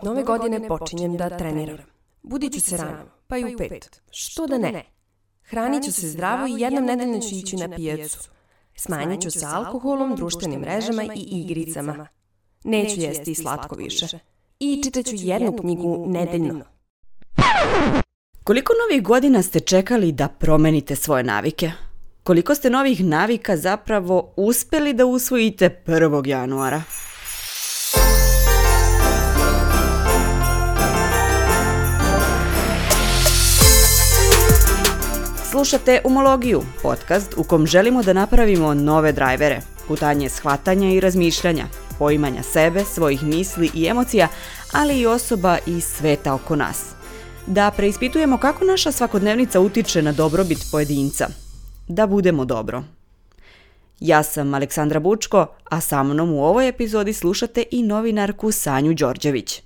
Od nove godine počinjem da treniram. Budit ću se rano, pa i u pet. Što da ne? Hranit ću se zdravo i jednom nedeljno ću ići na pijacu. Smanjit ću se alkoholom, društvenim mrežama i igricama. Neću jesti slatko više. I čitat ću jednu knjigu nedeljno. Koliko novih godina ste čekali da promenite svoje navike? Koliko ste novih navika zapravo uspeli da usvojite 1. januara? Slušate Umologiju, podcast u kom želimo da napravimo nove drajvere, putanje shvatanja i razmišljanja, poimanja sebe, svojih misli i emocija, ali i osoba i sveta oko nas. Da preispitujemo kako naša svakodnevnica utiče na dobrobit pojedinca. Da budemo dobro. Ja sam Aleksandra Bučko, a sa mnom u ovoj epizodi slušate i novinarku Sanju Đorđević.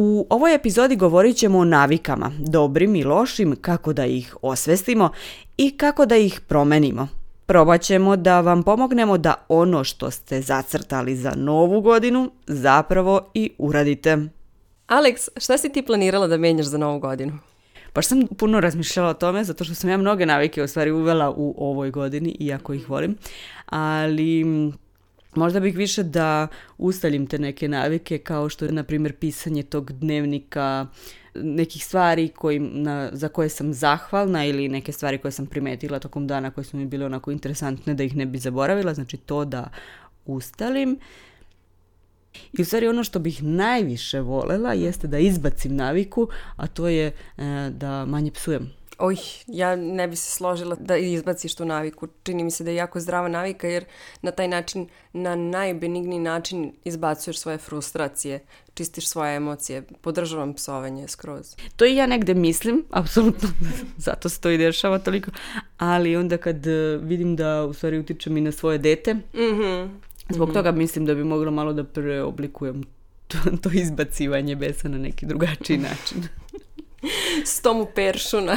U ovoj epizodi govorit ćemo o navikama, dobrim i lošim, kako da ih osvestimo i kako da ih promenimo. Probat ćemo da vam pomognemo da ono što ste zacrtali za novu godinu zapravo i uradite. Alex, šta si ti planirala da menjaš za novu godinu? Baš sam puno razmišljala o tome, zato što sam ja mnoge navike u stvari uvela u ovoj godini, iako ih volim. Ali Možda bih više da ustaljim te neke navike kao što je na primjer pisanje tog dnevnika nekih stvari koji, na, za koje sam zahvalna ili neke stvari koje sam primetila tokom dana koje su mi bile onako interesantne da ih ne bi zaboravila, znači to da ustalim. I u stvari ono što bih najviše volela jeste da izbacim naviku, a to je e, da manje psujem. Oj, ja ne bi se složila da izbaciš tu naviku. Čini mi se da je jako zdrava navika jer na taj način, na najbenigniji način izbacuješ svoje frustracije, čistiš svoje emocije. Podržavam psovanje skroz. To i ja negde mislim, apsolutno, zato se to i dešava toliko, ali onda kad e, vidim da u stvari utičem i na svoje dete, mm -hmm. zbog mm -hmm. toga mislim da bi mogla malo da preoblikujem to, to izbacivanje besa na neki drugačiji način. Stomu peršuna.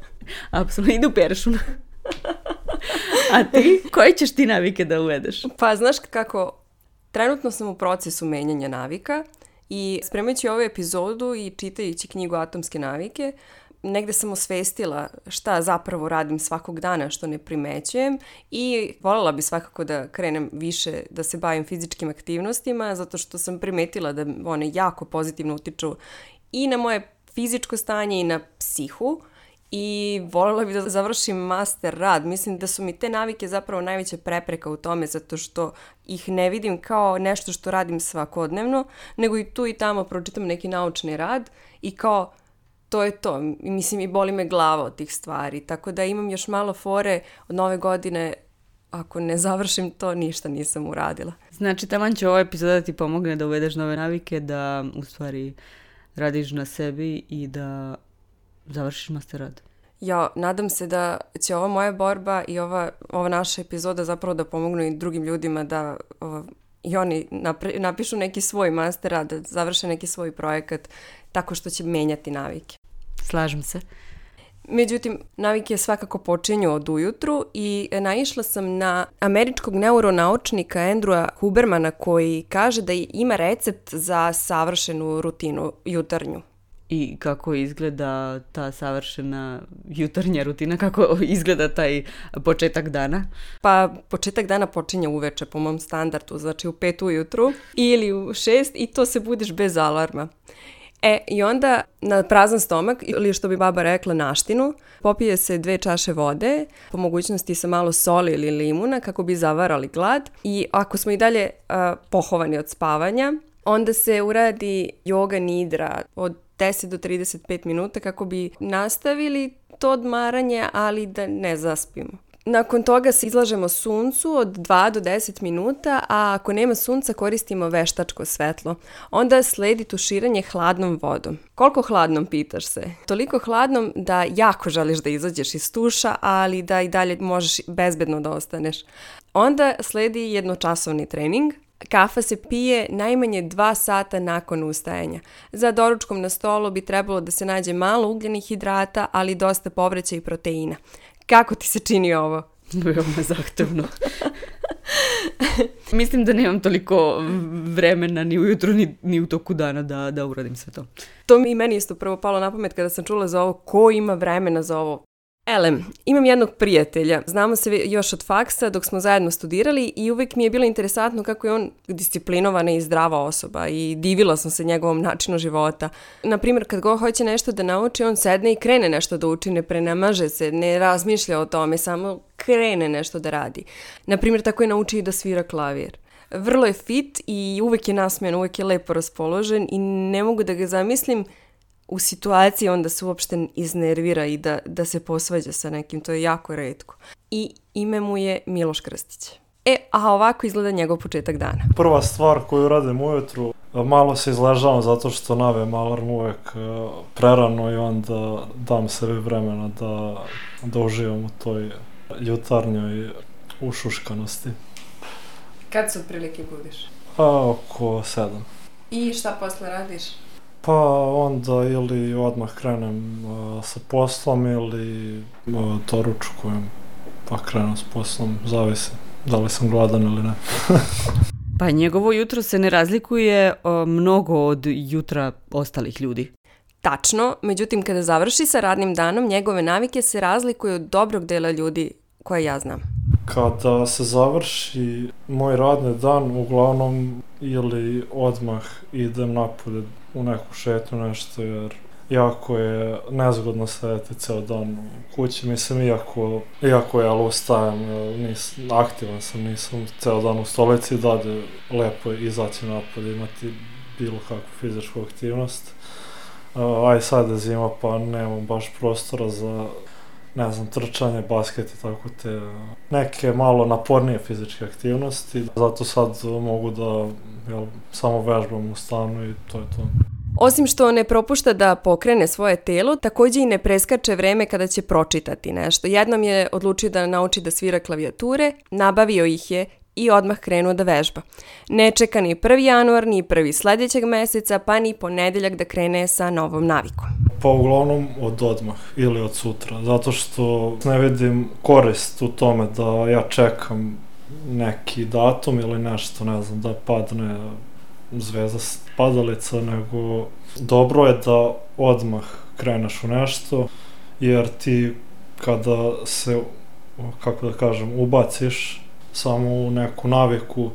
Apsolutno, idu peršuna. A ti? Koje ćeš ti navike da uvedeš? Pa, znaš kako, trenutno sam u procesu menjanja navika i spremajući ovu epizodu i čitajući knjigu Atomske navike, negde sam osvestila šta zapravo radim svakog dana što ne primećujem i voljela bi svakako da krenem više da se bavim fizičkim aktivnostima zato što sam primetila da one jako pozitivno utiču i na moje fizičko stanje i na psihu i voljela bih da završim master rad. Mislim da su mi te navike zapravo najveća prepreka u tome zato što ih ne vidim kao nešto što radim svakodnevno, nego i tu i tamo pročitam neki naučni rad i kao to je to. Mislim i boli me glava od tih stvari. Tako da imam još malo fore od nove godine ako ne završim to, ništa nisam uradila. Znači, taman će ova epizoda da ti pomogne da uvedeš nove navike, da u stvari radiš na sebi i da završiš master rad. Ja, nadam se da će ova moja borba i ova, ova naša epizoda zapravo da pomognu i drugim ljudima da ova, i oni napre, napišu neki svoj master rad, da završe neki svoj projekat tako što će menjati navike. Slažem se. Međutim, navike svakako počinju od ujutru i naišla sam na američkog neuronaučnika Andrewa Hubermana koji kaže da ima recept za savršenu rutinu jutarnju. I kako izgleda ta savršena jutarnja rutina, kako izgleda taj početak dana? Pa početak dana počinje uveče po mom standardu, znači u pet ujutru ili u šest i to se budiš bez alarma. E, i onda na prazan stomak, ili što bi baba rekla naštinu, popije se dve čaše vode, po mogućnosti sa malo soli ili limuna kako bi zavarali glad i ako smo i dalje uh, pohovani od spavanja, onda se uradi yoga nidra od 10 do 35 minuta kako bi nastavili to odmaranje, ali da ne zaspimo. Nakon toga se izlažemo suncu od 2 do 10 minuta, a ako nema sunca koristimo veštačko svetlo. Onda sledi tuširanje hladnom vodom. Koliko hladnom pitaš se? Toliko hladnom da jako želiš da izađeš iz tuša, ali da i dalje možeš bezbedno da ostaneš. Onda sledi jednočasovni trening, Kafa se pije najmanje 2 sata nakon ustajanja. Za doručkom na stolu bi trebalo da se nađe malo ugljenih hidrata, ali dosta povreća i proteina. Kako ti se čini ovo? Veoma zahtevno. Mislim da nemam toliko vremena ni ujutru ni, ni u toku dana da, da uradim sve to. To mi meni isto prvo palo na pamet kada sam čula za ovo, ko ima vremena za ovo. Elem, imam jednog prijatelja, znamo se još od faksa dok smo zajedno studirali i uvek mi je bilo interesantno kako je on disciplinovana i zdrava osoba i divila sam se njegovom načinu života. Naprimjer, kad go hoće nešto da nauči, on sedne i krene nešto da uči, ne prenamaže se, ne razmišlja o tome, samo krene nešto da radi. Naprimjer, tako je nauči i da svira klavir. Vrlo je fit i uvek je nasmejan, uvek je lepo raspoložen i ne mogu da ga zamislim u situaciji onda se uopšte iznervira i da, da se posvađa sa nekim, to je jako redko. I ime mu je Miloš Krstić. E, a ovako izgleda njegov početak dana. Prva stvar koju radim ujutru, malo se izležavam zato što navem alarm uvek e, prerano i onda dam sebi vremena da, da uživam u toj jutarnjoj ušuškanosti. Kad se otprilike budiš? A, oko sedam. I šta posle radiš? Pa onda ili odmah krenem uh, sa poslom ili uh, doručkujem pa krenem s poslom, zavisi da li sam gladan ili ne. pa njegovo jutro se ne razlikuje uh, mnogo od jutra ostalih ljudi. Tačno, međutim kada završi sa radnim danom, njegove navike se razlikuju od dobrog dela ljudi koje ja znam. Kada se završi moj radni dan, uglavnom ili odmah idem napolje u neku šetnju nešto, jer jako je nezgodno sedeti ceo dan u kući, mislim, iako, iako ja ustajem, nis, aktivan sam, nisam ceo dan u stolici, dalje lepo je izaći napolje, imati bilo kakvu fizičku aktivnost. Uh, aj sad je zima, pa nemam baš prostora za ne znam, trčanje, basket i tako te neke malo napornije fizičke aktivnosti. Zato sad mogu da jel, samo vežbam u stanu i to je to. Osim što ne propušta da pokrene svoje telo, takođe i ne preskače vreme kada će pročitati nešto. Jednom je odlučio da nauči da svira klavijature, nabavio ih je i odmah krenuo da vežba. Ne čeka ni 1. januar, ni 1. sledećeg meseca, pa ni ponedeljak da krene sa novom navikom. Pa uglavnom od odmah ili od sutra, zato što ne vidim korist u tome da ja čekam neki datum ili nešto, ne znam, da padne zvezda padalica, nego dobro je da odmah kreneš u nešto, jer ti kada se, kako da kažem, ubaciš samo u neku naviku,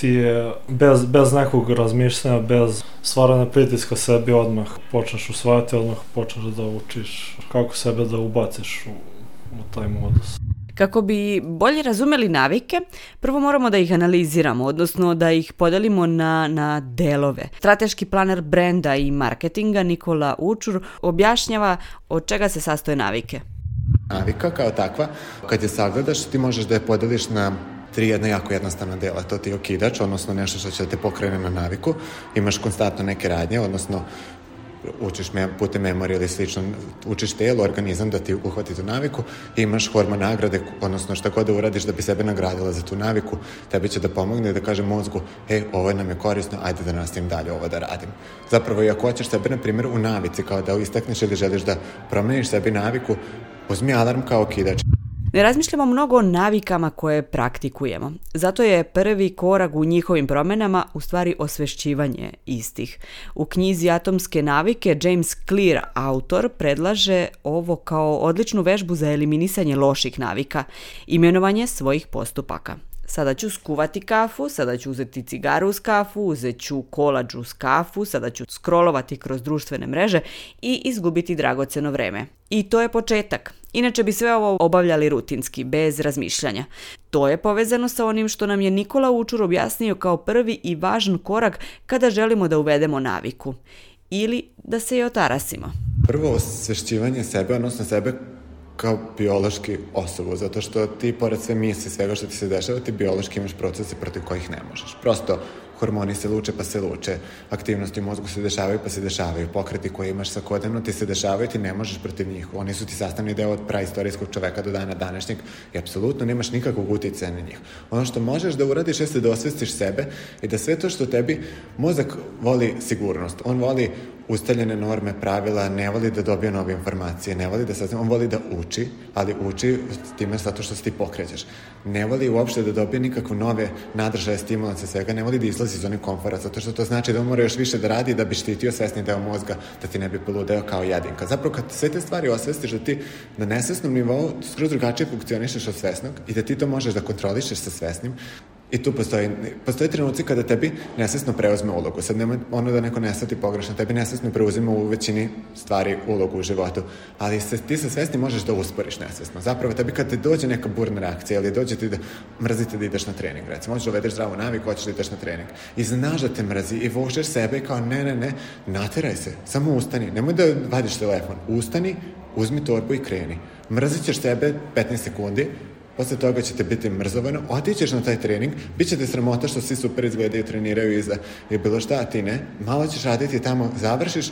ti je bez, bez nekog razmišljanja, bez stvaranja pritiska sebi odmah počneš usvajati, odmah počneš da učiš kako sebe da ubaciš u, u taj modus. Kako bi bolje razumeli navike, prvo moramo da ih analiziramo, odnosno da ih podelimo na, na delove. Strateški planer brenda i marketinga Nikola Učur objašnjava od čega se sastoje navike. Navika kao takva, kad je sagledaš, ti možeš da je podeliš na tri jedna jako jednostavna dela. To ti je okidač, odnosno nešto što će da te pokrene na naviku. Imaš konstantno neke radnje, odnosno učiš me, putem memorije ili slično, učiš telo, organizam da ti uhvati tu naviku i imaš hormon nagrade, odnosno šta god da uradiš da bi sebe nagradila za tu naviku, tebi će da pomogne da kaže mozgu, e, ovo nam je korisno, ajde da nastavim dalje ovo da radim. Zapravo, i ako hoćeš sebe, na primjer, u navici, kao da istakneš ili želiš da promeniš sebi naviku, uzmi alarm kao kidač. Ne razmišljamo mnogo o navikama koje praktikujemo. Zato je prvi korak u njihovim promenama u stvari osvešćivanje istih. U knjizi Atomske navike James Clear, autor, predlaže ovo kao odličnu vežbu za eliminisanje loših navika, imenovanje svojih postupaka. Sada ću skuvati kafu, sada ću uzeti cigaru uz kafu, uzet ću kolađu uz kafu, sada ću scrollovati kroz društvene mreže i izgubiti dragoceno vreme. I to je početak. Inače bi sve ovo obavljali rutinski, bez razmišljanja. To je povezano sa onim što nam je Nikola Učur objasnio kao prvi i važan korak kada želimo da uvedemo naviku. Ili da se i otarasimo. Prvo osvešćivanje sebe, odnosno sebe kao biološki osobu, zato što ti, pored sve misli, svega što ti se dešava, ti biološki imaš procese protiv kojih ne možeš. Prosto, hormoni se luče pa se luče, aktivnosti u mozgu se dešavaju pa se dešavaju, pokreti koje imaš svakodnevno ti se dešavaju ti ne možeš protiv njih. Oni su ti sastavni deo od praistorijskog čoveka do dana današnjeg i apsolutno nemaš nikakvog uticaja na njih. Ono što možeš da uradiš jeste da osvestiš sebe i da sve to što tebi mozak voli sigurnost, on voli ustaljene norme, pravila, ne voli da dobije nove informacije, ne voli da sazna, on voli da uči, ali uči time zato što se ti pokrećeš. Ne voli uopšte da dobije nikakve nove nadržaje, stimulance, svega, ne voli da izlazi iz onih komfora, zato što to znači da on mora još više da radi da bi štitio svesni deo mozga, da ti ne bi poludeo kao jedinka. Zapravo kad sve te stvari osvestiš da ti na nesvesnom nivou skroz drugačije funkcionišeš od svesnog i da ti to možeš da kontrolišeš sa svesnim, I tu postoji, postoji trenuci kada tebi nesvesno preuzme ulogu. Sad nema ono da neko nesvati pogrešno, tebi nesvesno preuzima u većini stvari ulogu u životu, ali se, ti sa svesni možeš da usporiš nesvesno. Zapravo tebi kad te dođe neka burna reakcija ili dođe ti da mrzite da ideš na trening, recimo, hoćeš da uvedeš zdravu naviku, hoćeš da ideš na trening i znaš da te mrzi i vučeš sebe i kao ne, ne, ne, nateraj se, samo ustani, nemoj da vadiš telefon, ustani, uzmi torbu i kreni. Mrzit ćeš sebe 15 sekundi, posle toga ćete biti mrzovano, otićeš na taj trening, bit će te sramota što svi super izgledaju, treniraju iza. I bilo šta, a ti ne, malo ćeš raditi tamo, završiš,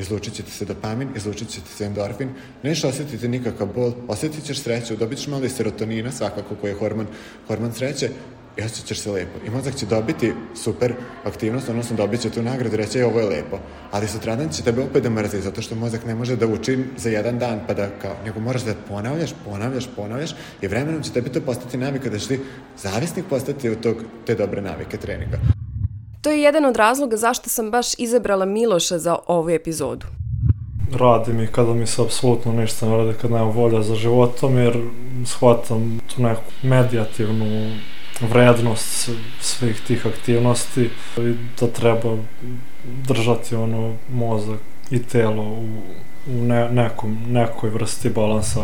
izlučit će ti se dopamin, izlučit će ti se endorfin, neš osetiti nikakav bol, osetit ćeš sreću, dobit ćeš malo i serotonina, svakako koji je hormon, hormon sreće, i osjećaš se lepo. I mozak će dobiti super aktivnost, odnosno dobit će tu nagradu i reći, ovo je lepo. Ali sutradan će tebe opet da mrzi, zato što mozak ne može da uči za jedan dan, pa da kao, nego moraš da ponavljaš, ponavljaš, ponavljaš i vremenom će tebi to postati navika da će ti zavisnik postati od tog, te dobre navike treninga. To je jedan od razloga zašto sam baš izabrala Miloša za ovu epizodu. Radi mi kada mi se apsolutno ništa ne radi, kad nema volja za životom, jer shvatam tu neku medijativnu vrednost svih tih aktivnosti i da treba držati ono mozak i telo u, u ne, nekom, nekoj vrsti balansa.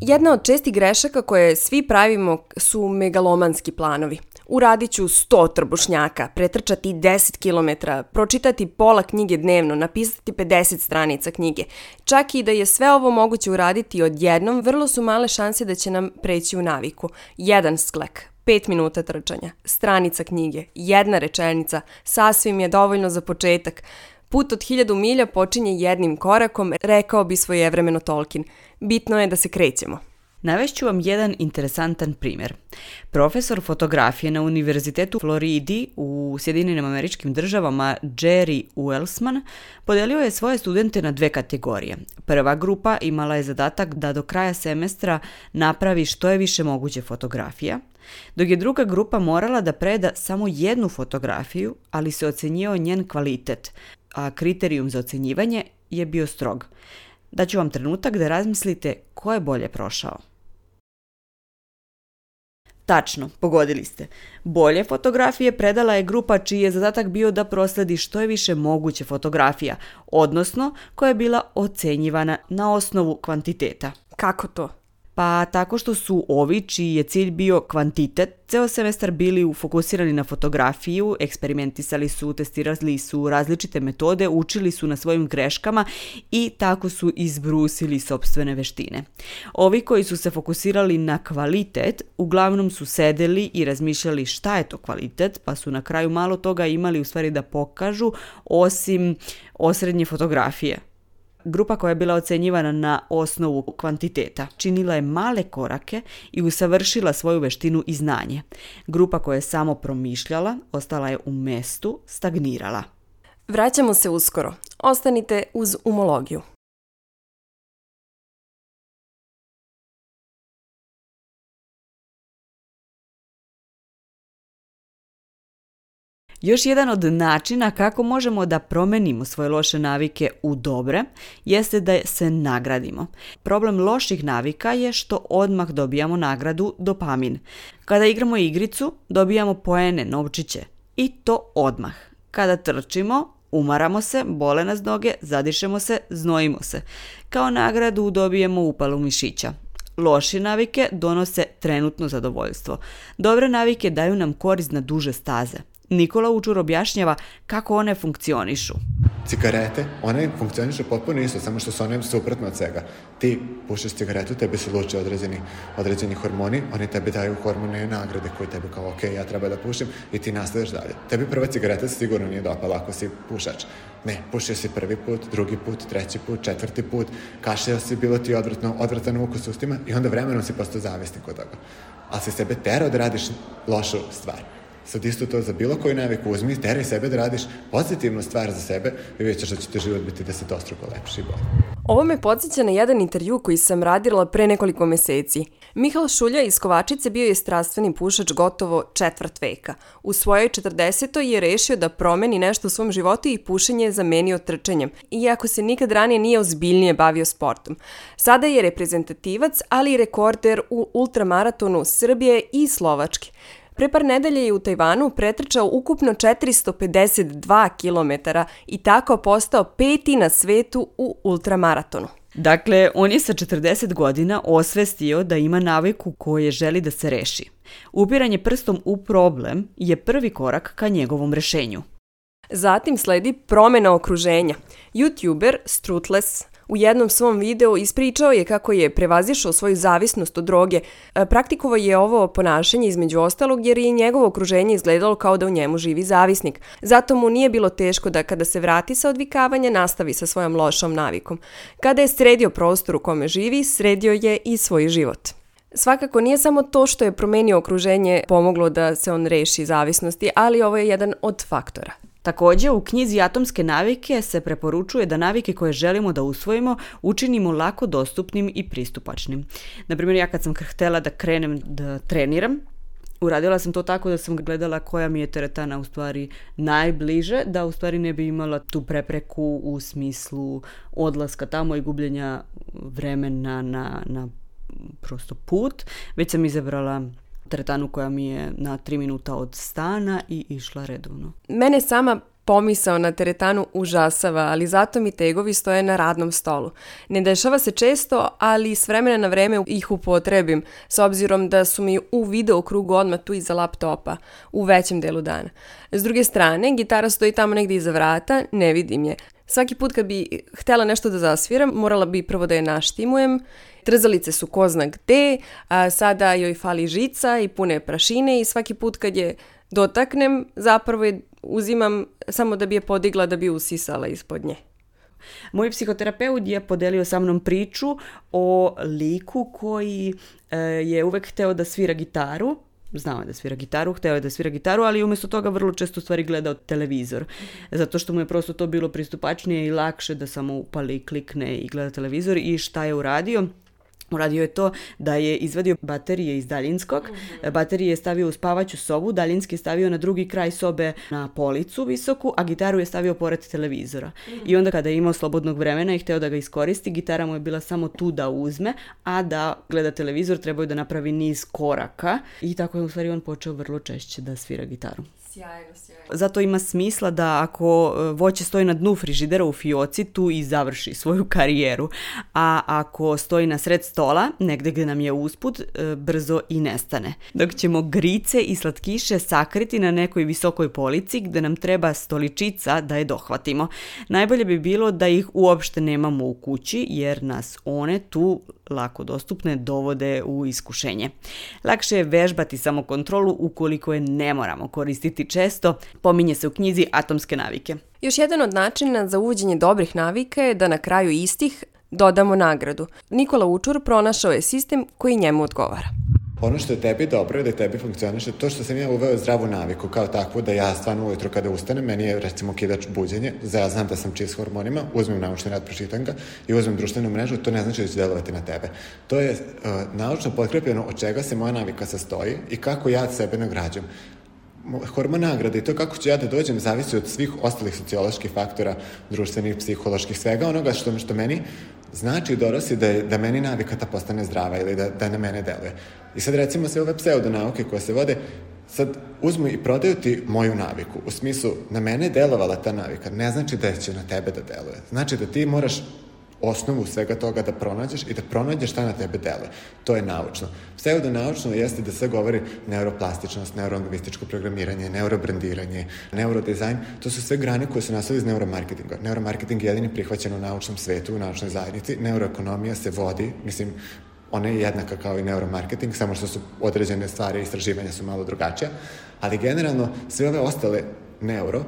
Jedna od čestih grešaka koje svi pravimo su megalomanski planovi. Uradit ću 100 trbušnjaka, pretrčati 10 km, pročitati pola knjige dnevno, napisati 50 stranica knjige. Čak i da je sve ovo moguće uraditi odjednom, vrlo su male šanse da će nam preći u naviku. Jedan sklek, 5 minuta trčanja, stranica knjige, jedna rečenica, sasvim je dovoljno za početak. Put od hiljadu milja počinje jednim korakom, rekao bi svojevremeno Tolkien. Bitno je da se krećemo. Navešću vam jedan interesantan primjer. Profesor fotografije na Univerzitetu Floridi u Sjedinjenim američkim državama Jerry Wellsman podelio je svoje studente na dve kategorije. Prva grupa imala je zadatak da do kraja semestra napravi što je više moguće fotografija, dok je druga grupa morala da preda samo jednu fotografiju, ali se ocenjio njen kvalitet, a kriterijum za ocenjivanje je bio strog. Daću vam trenutak da razmislite ko je bolje prošao. Tačno, pogodili ste. Bolje fotografije predala je grupa čiji je zadatak bio da prosledi što je više moguće fotografija, odnosno koja je bila ocenjivana na osnovu kvantiteta. Kako to? Pa tako što su ovi, čiji je cilj bio kvantitet, ceo semestar bili fokusirani na fotografiju, eksperimentisali su, testirali su različite metode, učili su na svojim greškama i tako su izbrusili sobstvene veštine. Ovi koji su se fokusirali na kvalitet, uglavnom su sedeli i razmišljali šta je to kvalitet, pa su na kraju malo toga imali u stvari da pokažu, osim osrednje fotografije. Grupa koja je bila ocenjivana na osnovu kvantiteta činila je male korake i usavršila svoju veštinu i znanje. Grupa koja je samo promišljala ostala je u mestu, stagnirala. Vraćamo se uskoro. Ostanite uz umologiju. Još jedan od načina kako možemo da promenimo svoje loše navike u dobre jeste da se nagradimo. Problem loših navika je što odmah dobijamo nagradu dopamin. Kada igramo igricu, dobijamo poene, novčiće. I to odmah. Kada trčimo, umaramo se, bole nas noge, zadišemo se, znojimo se. Kao nagradu dobijemo upalu mišića. Loše navike donose trenutno zadovoljstvo. Dobre navike daju nam korist na duže staze. Nikola Učur objašnjava kako one funkcionišu. Cigarete, one funkcionišu potpuno isto, samo što su one suprotno od svega. Ti pušiš cigaretu, tebi se luče određeni, određeni hormoni, oni tebi daju hormone nagrade koje tebi kao, ok, ja treba da pušim i ti nastavljaš dalje. Tebi prva cigareta sigurno nije dopala ako si pušač. Ne, pušio si prvi put, drugi put, treći put, četvrti put, kašljao si, bilo ti odvratno, odvratan ukus ustima i onda vremenom si postao zavisnik od toga. Ali si sebe terao da radiš lošu stvar Sad isto to za bilo koju naviku uzmi, teraj sebe da radiš pozitivnu stvar za sebe i vidjet ćeš da će ti život biti desetostruko lepši i bolji. Ovo me podsjeća na jedan intervju koji sam radila pre nekoliko meseci. Mihal Šulja iz Kovačice bio je strastveni pušač gotovo četvrt veka. U svojoj 40. je rešio da promeni nešto u svom životu i pušenje je zamenio trčanjem, iako se nikad ranije nije ozbiljnije bavio sportom. Sada je reprezentativac, ali i rekorder u ultramaratonu Srbije i Slovačke. Pre par nedelja je u Tajvanu pretrčao ukupno 452 km i tako postao peti na svetu u ultramaratonu. Dakle, on je sa 40 godina osvestio da ima naviku koje želi da se reši. Upiranje prstom u problem je prvi korak ka njegovom rešenju. Zatim sledi promena okruženja. YouTuber Strutless u jednom svom videu ispričao je kako je prevazišao svoju zavisnost od droge. E, praktikovao je ovo ponašanje između ostalog jer je njegovo okruženje izgledalo kao da u njemu živi zavisnik. Zato mu nije bilo teško da kada se vrati sa odvikavanja nastavi sa svojom lošom navikom. Kada je sredio prostor u kome živi, sredio je i svoj život. Svakako nije samo to što je promenio okruženje pomoglo da se on reši zavisnosti, ali ovo je jedan od faktora. Takođe, u knjizi Atomske navike se preporučuje da navike koje želimo da usvojimo učinimo lako dostupnim i pristupačnim. Naprimjer, ja kad sam htela da krenem da treniram, Uradila sam to tako da sam gledala koja mi je teretana u stvari najbliže, da u stvari ne bi imala tu prepreku u smislu odlaska tamo i gubljenja vremena na, na prosto put, već sam izabrala teretanu koja mi je na 3 minuta od stana i išla redovno. Mene sama pomisao na teretanu užasava, ali zato mi tegovi stoje na radnom stolu. Ne dešava se često, ali s vremena na vreme ih upotrebim, s obzirom da su mi u video krugu odmah tu iza laptopa, u većem delu dana. S druge strane, gitara stoji tamo negdje iza vrata, ne vidim je. Svaki put kad bi htela nešto da zasviram, morala bi prvo da je naštimujem. Trzalice su ko zna gde, a sada joj fali žica i pune prašine i svaki put kad je dotaknem, zapravo je uzimam samo da bi je podigla da bi usisala ispod nje. Moj psihoterapeut je podelio sa mnom priču o liku koji e, je uvek hteo da svira gitaru, znao je da svira gitaru, hteo je da svira gitaru, ali umesto toga vrlo često stvari gledao televizor. Zato što mu je prosto to bilo pristupačnije i lakše da samo upali, klikne i gleda televizor i šta je uradio? Uradio je to da je izvadio baterije iz daljinskog, mm-hmm. baterije je stavio u spavaću sobu, daljinski je stavio na drugi kraj sobe na policu visoku, a gitaru je stavio pored televizora. Mm-hmm. I onda kada je imao slobodnog vremena i hteo da ga iskoristi, gitara mu je bila samo tu da uzme, a da gleda televizor trebao je da napravi niz koraka i tako je u stvari on počeo vrlo češće da svira gitaru. Sjajno, sjajno. Zato ima smisla da ako e, voće stoji na dnu frižidera u fioci, tu i završi svoju karijeru. A ako stoji na sred stola, negde gde nam je usput, e, brzo i nestane. Dok ćemo grice i slatkiše sakriti na nekoj visokoj polici gde nam treba stoličica da je dohvatimo. Najbolje bi bilo da ih uopšte nemamo u kući, jer nas one tu lako dostupne dovode u iskušenje. Lakše je vežbati samokontrolu ukoliko je ne moramo koristiti često, pominje se u knjizi Atomske navike. Još jedan od načina za uvođenje dobrih navika je da na kraju istih dodamo nagradu. Nikola Učur pronašao je sistem koji njemu odgovara ono što je tebi dobro da tebi funkcioniše, to što sam ja uveo zdravu naviku kao takvu, da ja stvarno ujutro kada ustanem, meni je recimo kidač buđenje, za ja znam da sam čist hormonima, uzmem naučni rad, pročitam ga i uzmem društvenu mrežu, to ne znači da će delovati na tebe. To je uh, naučno potkrepljeno od čega se moja navika sastoji i kako ja sebe nagrađam hormon nagrade i to kako ću ja da dođem zavisi od svih ostalih socioloških faktora, društvenih, psiholoških, svega onoga što, što meni znači dorosi da, je, da meni navika ta postane zdrava ili da, da na mene deluje. I sad recimo sve ove pseudonauke koje se vode, sad uzmu i prodaju ti moju naviku. U smislu, na mene je delovala ta navika. Ne znači da će na tebe da deluje. Znači da ti moraš osnovu svega toga da pronađeš i da pronađeš šta na tebe deluje. To je naučno. Pseudonaučno jeste da sve govori neuroplastičnost, neurolingvističko programiranje, neurobrandiranje, neurodizajn. To su sve grane koje su nastali iz neuromarketinga. Neuromarketing je jedini prihvaćen u naučnom svetu, u naučnoj zajednici. Neuroekonomija se vodi, mislim, ona je jednaka kao i neuromarketing, samo što su određene stvari i istraživanja su malo drugačija, ali generalno sve ove ostale neuro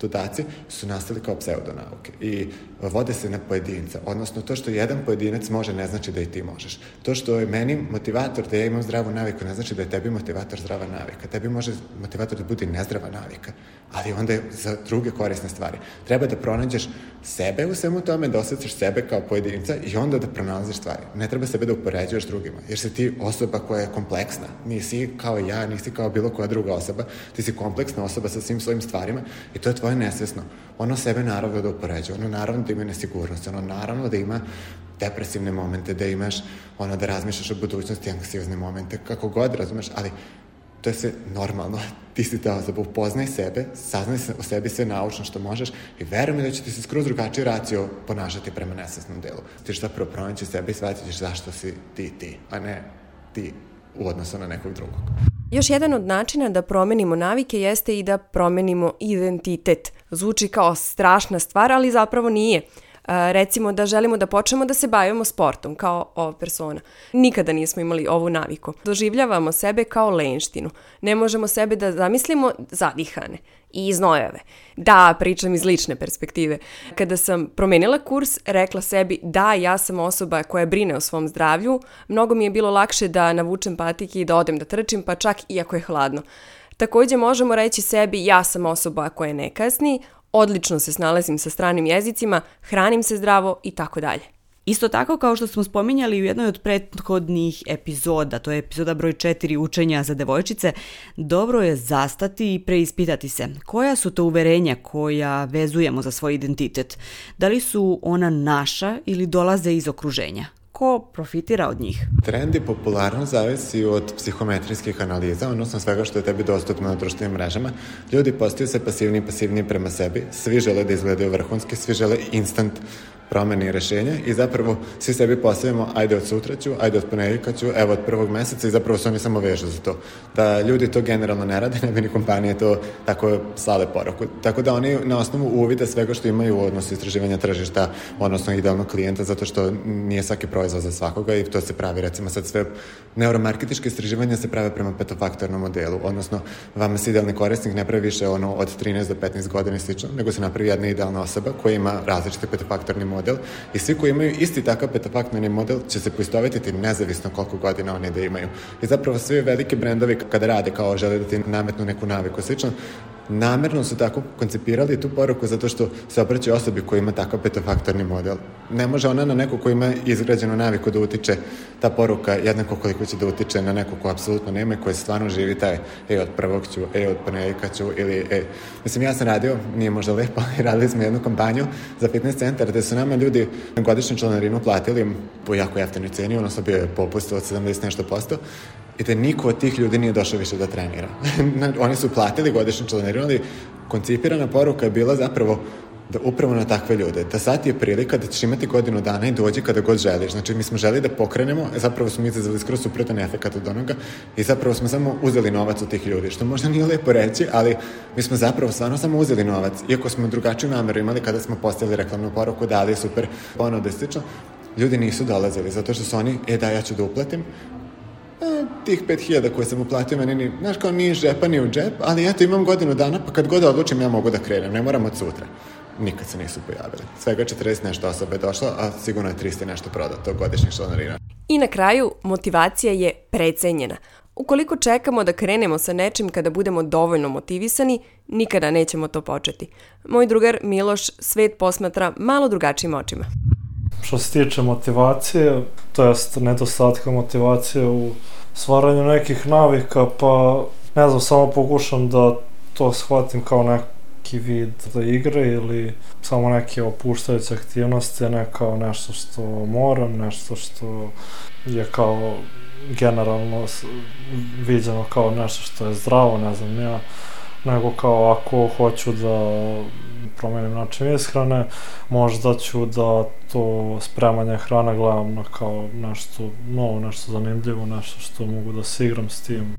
dodaci su nastali kao pseudonauke i vode se na pojedinca. Odnosno, to što jedan pojedinac može ne znači da i ti možeš. To što je meni motivator da ja imam zdravu naviku ne znači da je tebi motivator zdrava navika. Tebi može motivator da bude nezdrava navika, ali onda je za druge korisne stvari. Treba da pronađeš sebe u svemu tome, da osjećaš sebe kao pojedinca i onda da pronalaziš stvari. Ne treba sebe da upoređuješ drugima, jer si ti osoba koja je kompleksna. Nisi kao ja, nisi kao bilo koja druga osoba. Ti si kompleksna osoba sa svim svojim stvarima i to je tvoje nesvesno. Ono sebe naravno da upoređuje, ono naravno da ima nesigurnost, ono naravno da ima depresivne momente, da imaš ono da razmišljaš o budućnosti, anksiozne momente, kako god razumeš, ali to je sve normalno. Ti si ta osoba, upoznaj sebe, saznaj se o sebi sve naučno što možeš i veruj mi da će ti se skroz drugačiji racio ponašati prema nesvesnom delu. Ti ćeš zapravo pronaći sebe i shvatit ćeš zašto si ti ti, a ne ti u odnosu na nekog drugog. Još jedan od načina da promenimo navike jeste i da promenimo identitet. Zvuči kao strašna stvar, ali zapravo nije. Recimo da želimo da počnemo da se bavimo sportom kao ova persona. Nikada nismo imali ovu naviku. Doživljavamo sebe kao lenštinu. Ne možemo sebe da zamislimo zadihane i iznojave. Da, pričam iz lične perspektive. Kada sam promenila kurs, rekla sebi da, ja sam osoba koja brine o svom zdravlju, mnogo mi je bilo lakše da navučem patike i da odem da trčim, pa čak i ako je hladno. Takođe možemo reći sebi ja sam osoba koja ne kasni, odlično se snalazim sa stranim jezicima, hranim se zdravo i tako dalje. Isto tako kao što smo spominjali u jednoj od prethodnih epizoda, to je epizoda broj 4 učenja za devojčice, dobro je zastati i preispitati se. Koja su to uverenja koja vezujemo za svoj identitet? Da li su ona naša ili dolaze iz okruženja? Ko profitira od njih? Trend i popularnost zavisi od psihometrijskih analiza, odnosno svega što je tebi dostupno na društvenim mrežama. Ljudi postaju se pasivni i pasivni prema sebi, svi žele da izgledaju vrhunski, svi žele instant promene i rešenja i zapravo svi sebi postavljamo ajde od sutra ću, ajde od ponedjeljka ću, evo od prvog meseca i zapravo se oni samo vežu za to. Da ljudi to generalno ne rade, ne bi ni kompanije to tako slale poruku. Tako da oni na osnovu uvida svega što imaju u odnosu istraživanja tržišta, odnosno idealnog klijenta, zato što nije svaki proizvod za svakoga i to se pravi recimo sad sve neuromarketičke istraživanja se prave prema petofaktornom modelu, odnosno vama se idealni korisnik ne pravi više ono od 13 do 15 godina i slično, nego se napravi jedna idealna osoba koja ima različite petofaktorni model i svi koji imaju isti takav petofaktorni model će se poistovetiti nezavisno koliko godina oni da imaju. I zapravo svi veliki brendovi kada rade kao žele da ti nametnu neku naviku slično, namerno su tako koncipirali tu poruku zato što se obraćaju osobi koja ima takav petofaktorni model. Ne može ona na neko ko ima izgrađenu naviku da utiče ta poruka jednako koliko će da utiče na neko ko apsolutno nema i koji stvarno živi taj ej od prvog ću, ej od ponedjeljka ću ili ej. Mislim ja sam radio, nije možda lepo, ali radili smo jednu kampanju za fitness centar gde su nama ljudi godišnju članarinu platili po jako jeftinoj ceni, odnosno bio je popust od 70 nešto posto i da niko od tih ljudi nije došao više da trenira. Oni su platili godišnju članarinu, ali koncipirana poruka je bila zapravo da upravo na takve ljude, da sad je prilika da ćeš imati godinu dana i dođi kada god želiš. Znači, mi smo želi da pokrenemo, zapravo smo izazvali skroz suprotan efekt od onoga i zapravo smo samo uzeli novac od tih ljudi, što možda nije lepo reći, ali mi smo zapravo stvarno samo uzeli novac, iako smo drugačiju nameru imali kada smo postavili reklamnu poruku, dali super ponude slično, ljudi nisu dolazili, zato što su oni, e da, ja ću da uplatim, e, tih 5000 koje sam uplatio meni, ni, znaš, kao nije žepa ni u džep, ali eto imam godinu dana, pa kad god odlučim ja mogu da krenem, ne moram od sutra. Nikad se nisu pojavili. Svega 40 nešto osoba je došlo, a sigurno je 300 nešto prodato godišnjih članarina. I na kraju, motivacija je precenjena. Ukoliko čekamo da krenemo sa nečim kada budemo dovoljno motivisani, nikada nećemo to početi. Moj drugar Miloš svet posmatra malo drugačijim očima. Što se tiče motivacije, to jest nedostatka motivacije u stvaranju nekih navika, pa ne znam, samo pokušam da to shvatim kao neki vid da igre ili samo neke opuštajuće aktivnosti, ne kao nešto što moram, nešto što je kao generalno viđeno kao nešto što je zdravo, ne znam, ja, nego kao ako hoću da promenim način ishrane, možda ću da to spremanje hrana gledam na kao nešto novo, nešto zanimljivo, nešto što mogu da se igram s tim.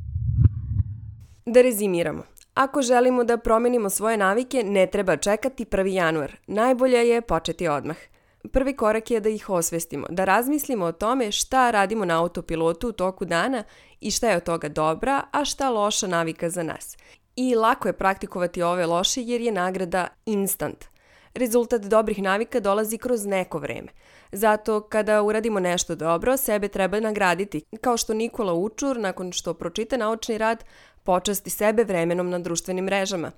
Da rezimiramo. Ako želimo da promenimo svoje navike, ne treba čekati 1. januar. Najbolje je početi odmah. Prvi korak je da ih osvestimo, da razmislimo o tome šta radimo na autopilotu u toku dana i šta je od toga dobra, a šta loša navika za nas. I lako je praktikovati ove loše jer je nagrada instant. Rezultat dobrih navika dolazi kroz neko vreme. Zato kada uradimo nešto dobro, sebe treba nagraditi, kao što Nikola Učur, nakon što pročita naučni rad, počasti sebe vremenom na društvenim mrežama.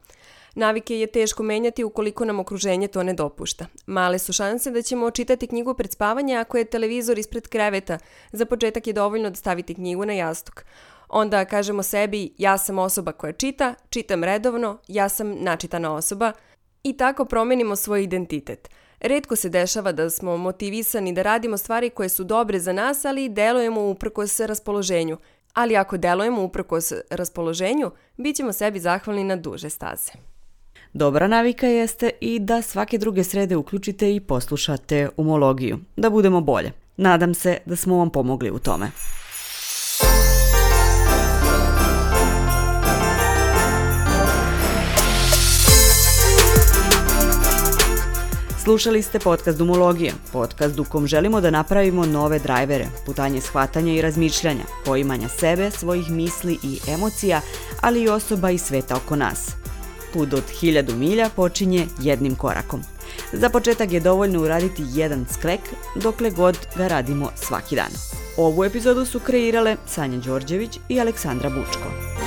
Navike je teško menjati ukoliko nam okruženje to ne dopušta. Male su šanse da ćemo čitati knjigu pred spavanje ako je televizor ispred kreveta. Za početak je dovoljno da stavite knjigu na jastuk. Onda kažemo sebi ja sam osoba koja čita, čitam redovno, ja sam načitana osoba i tako promenimo svoj identitet. Redko se dešava da smo motivisani da radimo stvari koje su dobre za nas, ali delujemo uprkos raspoloženju. Ali ako delujemo uprkos raspoloženju, bit ćemo sebi zahvalni na duže staze. Dobra navika jeste i da svake druge srede uključite i poslušate umologiju, da budemo bolje. Nadam se da smo vam pomogli u tome. Slušali ste podcast Dumologija, podcast u kom želimo da napravimo nove drajvere, putanje shvatanja i razmišljanja, poimanja sebe, svojih misli i emocija, ali i osoba i sveta oko nas. Put od hiljadu milja počinje jednim korakom. Za početak je dovoljno uraditi jedan sklek, dokle god ga radimo svaki dan. Ovu epizodu su kreirale Sanja Đorđević i Aleksandra Bučko.